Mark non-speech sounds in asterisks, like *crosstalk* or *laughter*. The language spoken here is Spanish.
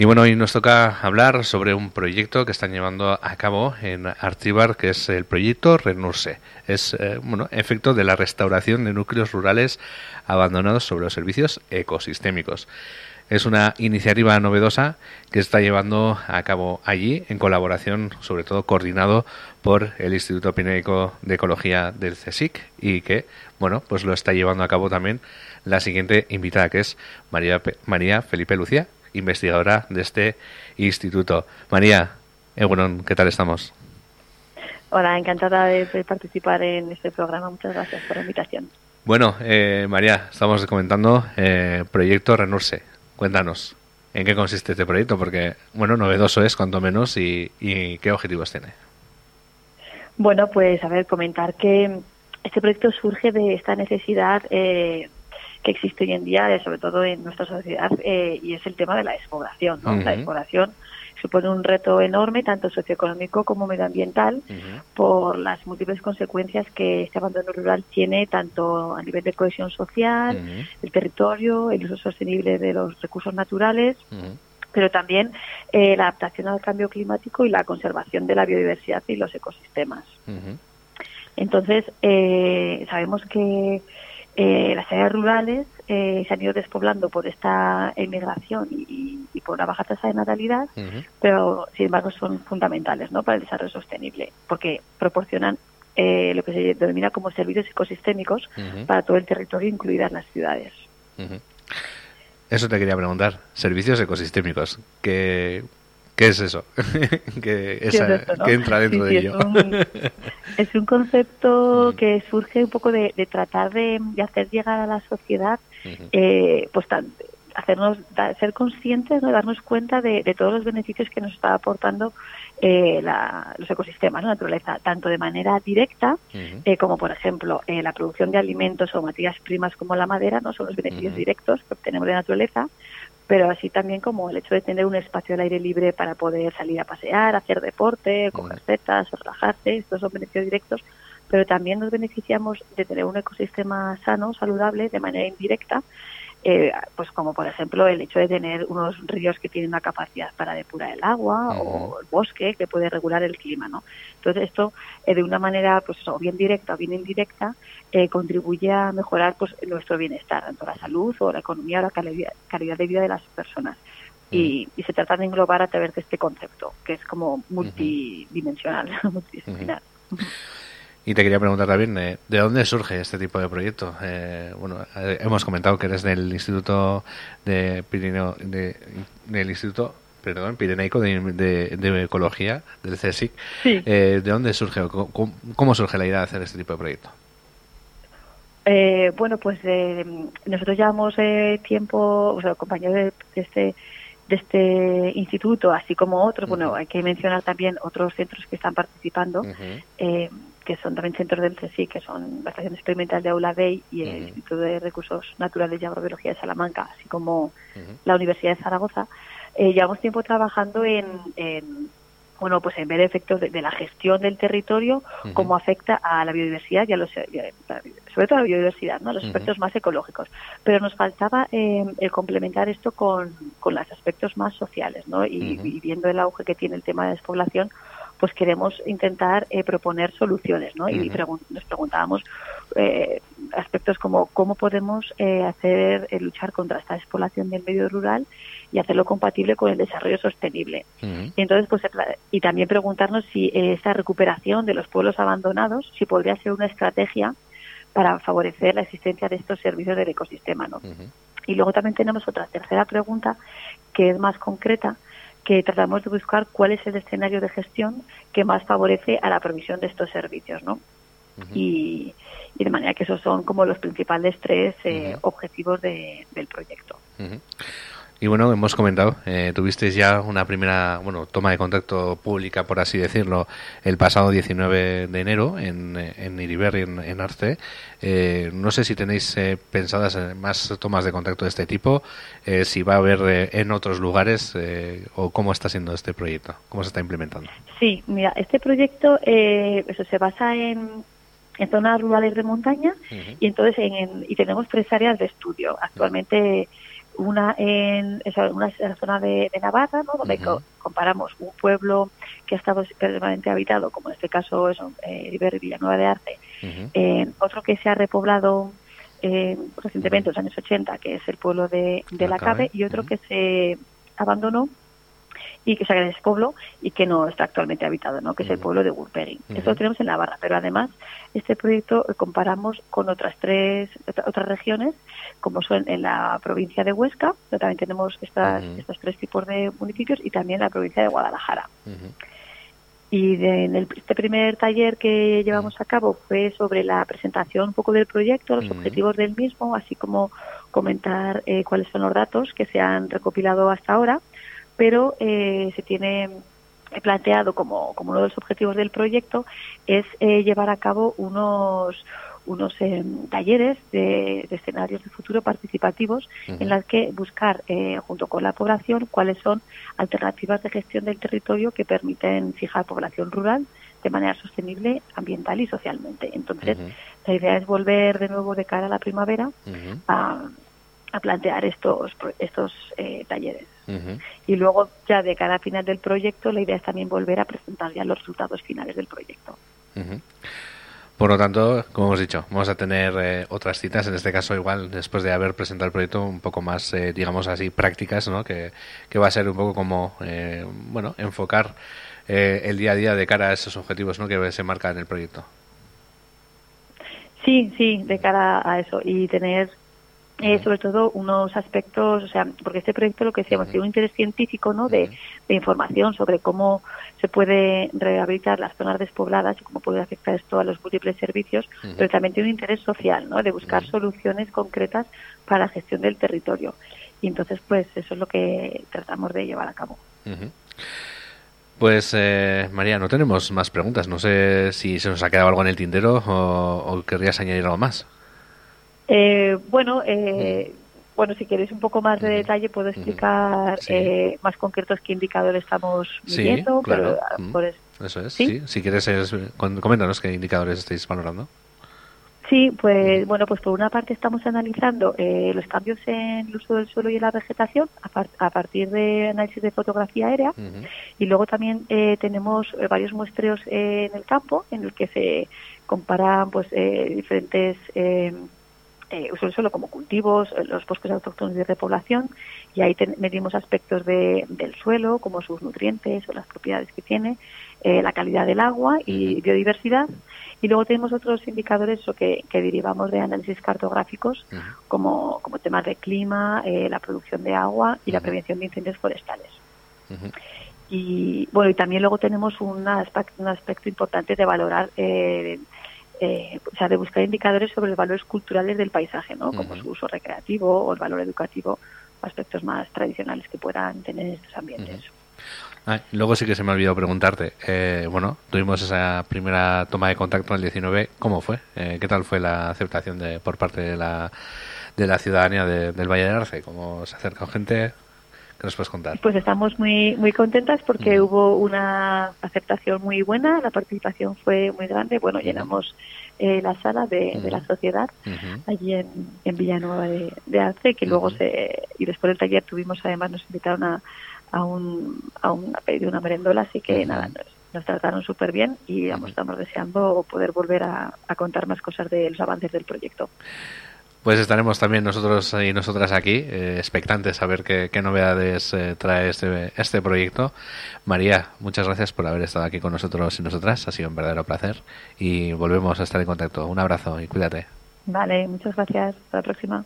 Y bueno, hoy nos toca hablar sobre un proyecto que están llevando a cabo en Archivar, que es el proyecto Renurse. Es, eh, bueno, efecto de la restauración de núcleos rurales abandonados sobre los servicios ecosistémicos. Es una iniciativa novedosa que está llevando a cabo allí en colaboración, sobre todo coordinado por el Instituto Pinéico de Ecología del CSIC y que, bueno, pues lo está llevando a cabo también la siguiente invitada que es María, María Felipe Lucía, investigadora de este instituto. María, bueno, ¿qué tal estamos? Hola, encantada de, participar en este programa. Muchas gracias por la invitación. Bueno, eh, María, estamos comentando eh, Proyecto Renurse. Cuéntanos, ¿en qué consiste este proyecto? Porque, bueno, novedoso es, cuanto menos, y, qué objetivos tiene. Bueno, pues a ver, comentar que este proyecto surge de esta necesidad eh, que existe hoy en día, eh, sobre todo en nuestra sociedad, eh, y es el tema de la despoblación. La despoblación supone un reto enorme, tanto socioeconómico como medioambiental, por las múltiples consecuencias que este abandono rural tiene, tanto a nivel de cohesión social, el territorio, el uso sostenible de los recursos naturales. pero también eh, la adaptación al cambio climático y la conservación de la biodiversidad y los ecosistemas. Entonces, sabemos que eh, las áreas rurales eh, se han ido despoblando por esta emigración y, por la baja tasa de natalidad, pero sin embargo son fundamentales ¿no? para el desarrollo sostenible, porque proporcionan eh, lo que se denomina como servicios ecosistémicos para todo el territorio, incluidas las ciudades. Eso te quería preguntar, servicios ecosistémicos, que ¿Qué es eso? *laughs* ¿Qué, entra dentro de ello? *laughs* Es un, concepto mm. que surge un poco de, tratar de, hacer llegar a la sociedad, eh, pues hacernos ser conscientes, ¿no? darnos cuenta de, todos los beneficios que nos está aportando eh, los ecosistemas, la naturaleza, tanto de manera directa, eh, como por ejemplo la producción de alimentos o materias primas como la madera, no son los beneficios directos que obtenemos de la naturaleza, pero así también como el hecho de tener un espacio al aire libre para poder salir a pasear, hacer deporte, coger setas, relajarse, estos son beneficios directos, pero también nos beneficiamos de tener un ecosistema sano, saludable, de manera indirecta, eh, pues como por ejemplo el hecho de tener unos ríos que tienen una capacidad para depurar el agua o el bosque que puede regular el clima, ¿no? Entonces esto eh, de una manera pues o bien directa o bien indirecta eh, contribuye a mejorar pues nuestro bienestar, tanto la salud o la economía o la calidad, de vida de las personas. Y, se trata de englobar a través de este concepto, que es como multidimensional, *laughs* multidisciplinar. Y te quería preguntar también, eh, ¿de dónde surge este tipo de proyecto? Eh, bueno, eh, hemos comentado que eres del Instituto de Pirineo, de, del Instituto perdón, Pirenaico de, Ecología, del CSIC. ¿De dónde surge, cómo, cómo, surge la idea de hacer este tipo de proyecto? bueno, pues nosotros llevamos tiempo, o sea, compañeros de, este de este instituto, así como otros, bueno, hay que mencionar también otros centros que están participando, que son también centros del CSI, que son la Estación Experimental de Aula Bay y el Instituto de Recursos Naturales y Agrobiología de Salamanca, así como la Universidad de Zaragoza, eh, llevamos tiempo trabajando en, bueno, pues en ver efectos de, la gestión del territorio, cómo afecta a la biodiversidad y a los, sobre todo a la biodiversidad, ¿no? los aspectos más ecológicos. Pero nos faltaba eh, el complementar esto con, con los aspectos más sociales, ¿no? Y, y, viendo el auge que tiene el tema de despoblación, pues queremos intentar eh, proponer soluciones, ¿no? Y nos preguntábamos eh, aspectos como cómo podemos eh, hacer luchar contra esta despoblación del medio rural y hacerlo compatible con el desarrollo sostenible. Y entonces, pues, y también preguntarnos si esta recuperación de los pueblos abandonados, si podría ser una estrategia para favorecer la existencia de estos servicios del ecosistema, ¿no? Y luego también tenemos otra tercera pregunta que es más concreta, que tratamos de buscar cuál es el escenario de gestión que más favorece a la provisión de estos servicios, ¿no? y, de manera que esos son como los principales tres eh, objetivos del proyecto. Y bueno, hemos comentado, eh, tuvisteis ya una primera bueno, toma de contacto pública, por así decirlo, el pasado 19 de enero en, en Iriberri, en, Arce. Eh, no sé si tenéis eh, pensadas más tomas de contacto de este tipo, eh, si va a haber en otros lugares o cómo está siendo este proyecto, cómo se está implementando. Sí, mira, este proyecto eso se basa en, en zonas rurales de montaña y entonces en, y tenemos tres áreas de estudio. Actualmente una en, una zona de, Navarra, ¿no? donde comparamos un pueblo que ha estado permanentemente habitado, como en este caso es eh, Villanueva de Arce, otro que se ha repoblado eh, recientemente, en los años 80, que es el pueblo de, La Cabe, y otro que se abandonó y que se es pueblo y que no está actualmente habitado, ¿no? que es el pueblo de Gurpegui. Eso lo tenemos en Navarra, pero además este proyecto lo comparamos con otras tres otras regiones, como son en la provincia de Huesca, pero también tenemos estas, estos tres tipos de municipios y también la provincia de Guadalajara. Y en este primer taller que llevamos a cabo fue sobre la presentación un poco del proyecto, los objetivos del mismo, así como comentar eh, cuáles son los datos que se han recopilado hasta ahora pero eh, se tiene planteado como, como, uno de los objetivos del proyecto es eh, llevar a cabo unos unos eh, talleres de, escenarios de futuro participativos en las que buscar junto con la población cuáles son alternativas de gestión del territorio que permiten fijar población rural de manera sostenible ambiental y socialmente. Entonces, la idea es volver de nuevo de cara a la primavera a, a plantear estos estos talleres. Y luego, ya de cada final del proyecto, la idea es también volver a presentar ya los resultados finales del proyecto. Por lo tanto, como hemos dicho, vamos a tener eh, otras citas, en este caso igual después de haber presentado el proyecto un poco más, eh, digamos así, prácticas, ¿no? Que, va a ser un poco como, eh, bueno, enfocar el día a día de cara a esos objetivos ¿no? que se marcan en el proyecto. Sí, sí, de cara a eso y tener eh, sobre todo unos aspectos, o sea, porque este proyecto lo que decíamos tiene un interés científico, ¿no? De, información sobre cómo se puede rehabilitar las zonas despobladas y cómo puede afectar esto a los múltiples servicios, pero también tiene un interés social, ¿no? De buscar soluciones concretas para la gestión del territorio. Y entonces, pues, eso es lo que tratamos de llevar a cabo. Pues eh, María, no tenemos más preguntas. No sé si se nos ha quedado algo en el tintero o, o querrías añadir algo más. Eh, bueno, eh, bueno, si queréis un poco más de detalle, puedo explicar eh, más concretos qué indicadores estamos midiendo. Pero, Eso es, ¿Sí? Si quieres, coméntanos qué indicadores estáis valorando. Sí, pues bueno, pues por una parte estamos analizando los cambios en el uso del suelo y en la vegetación a, partir de análisis de fotografía aérea y luego también tenemos varios muestreos en el campo en el que se comparan pues diferentes eh, uso suelo como cultivos, eh, los bosques autóctonos de repoblación, y ahí medimos aspectos de, del suelo, como sus nutrientes o las propiedades que tiene, eh, la calidad del agua y biodiversidad. Y luego tenemos otros indicadores que, que derivamos de análisis cartográficos, como, como temas de clima, eh, la producción de agua y la prevención de incendios forestales. Y bueno, y también luego tenemos un aspecto, un aspecto importante de valorar eh, eh, o sea, de buscar indicadores sobre los valores culturales del paisaje, ¿no? Como su uso recreativo o el valor educativo, aspectos más tradicionales que puedan tener estos ambientes. Ah, luego sí que se me ha olvidado preguntarte, eh, bueno, tuvimos esa primera toma de contacto en el 19, ¿cómo fue? Eh, ¿Qué tal fue la aceptación de, por parte de la, de la ciudadanía del Valle de Arce? ¿Cómo se acercó gente? ¿Qué nos puedes contar? Pues estamos muy muy contentas porque hubo una aceptación muy buena, la participación fue muy grande. Bueno, llenamos eh, la sala de, la sociedad allí en, en Villanueva de, de Arce, que luego se y después del taller tuvimos además nos invitaron a, a un a, un, pedir una merendola, así que nada nos, trataron súper bien y estamos deseando poder volver a, a contar más cosas de los avances del proyecto. Pues estaremos también nosotros y nosotras aquí, eh, expectantes a ver qué, novedades eh, trae este, este proyecto. María, muchas gracias por haber estado aquí con nosotros y nosotras. Ha sido un verdadero placer y volvemos a estar en contacto. Un abrazo y cuídate. Vale, muchas gracias. Hasta la próxima.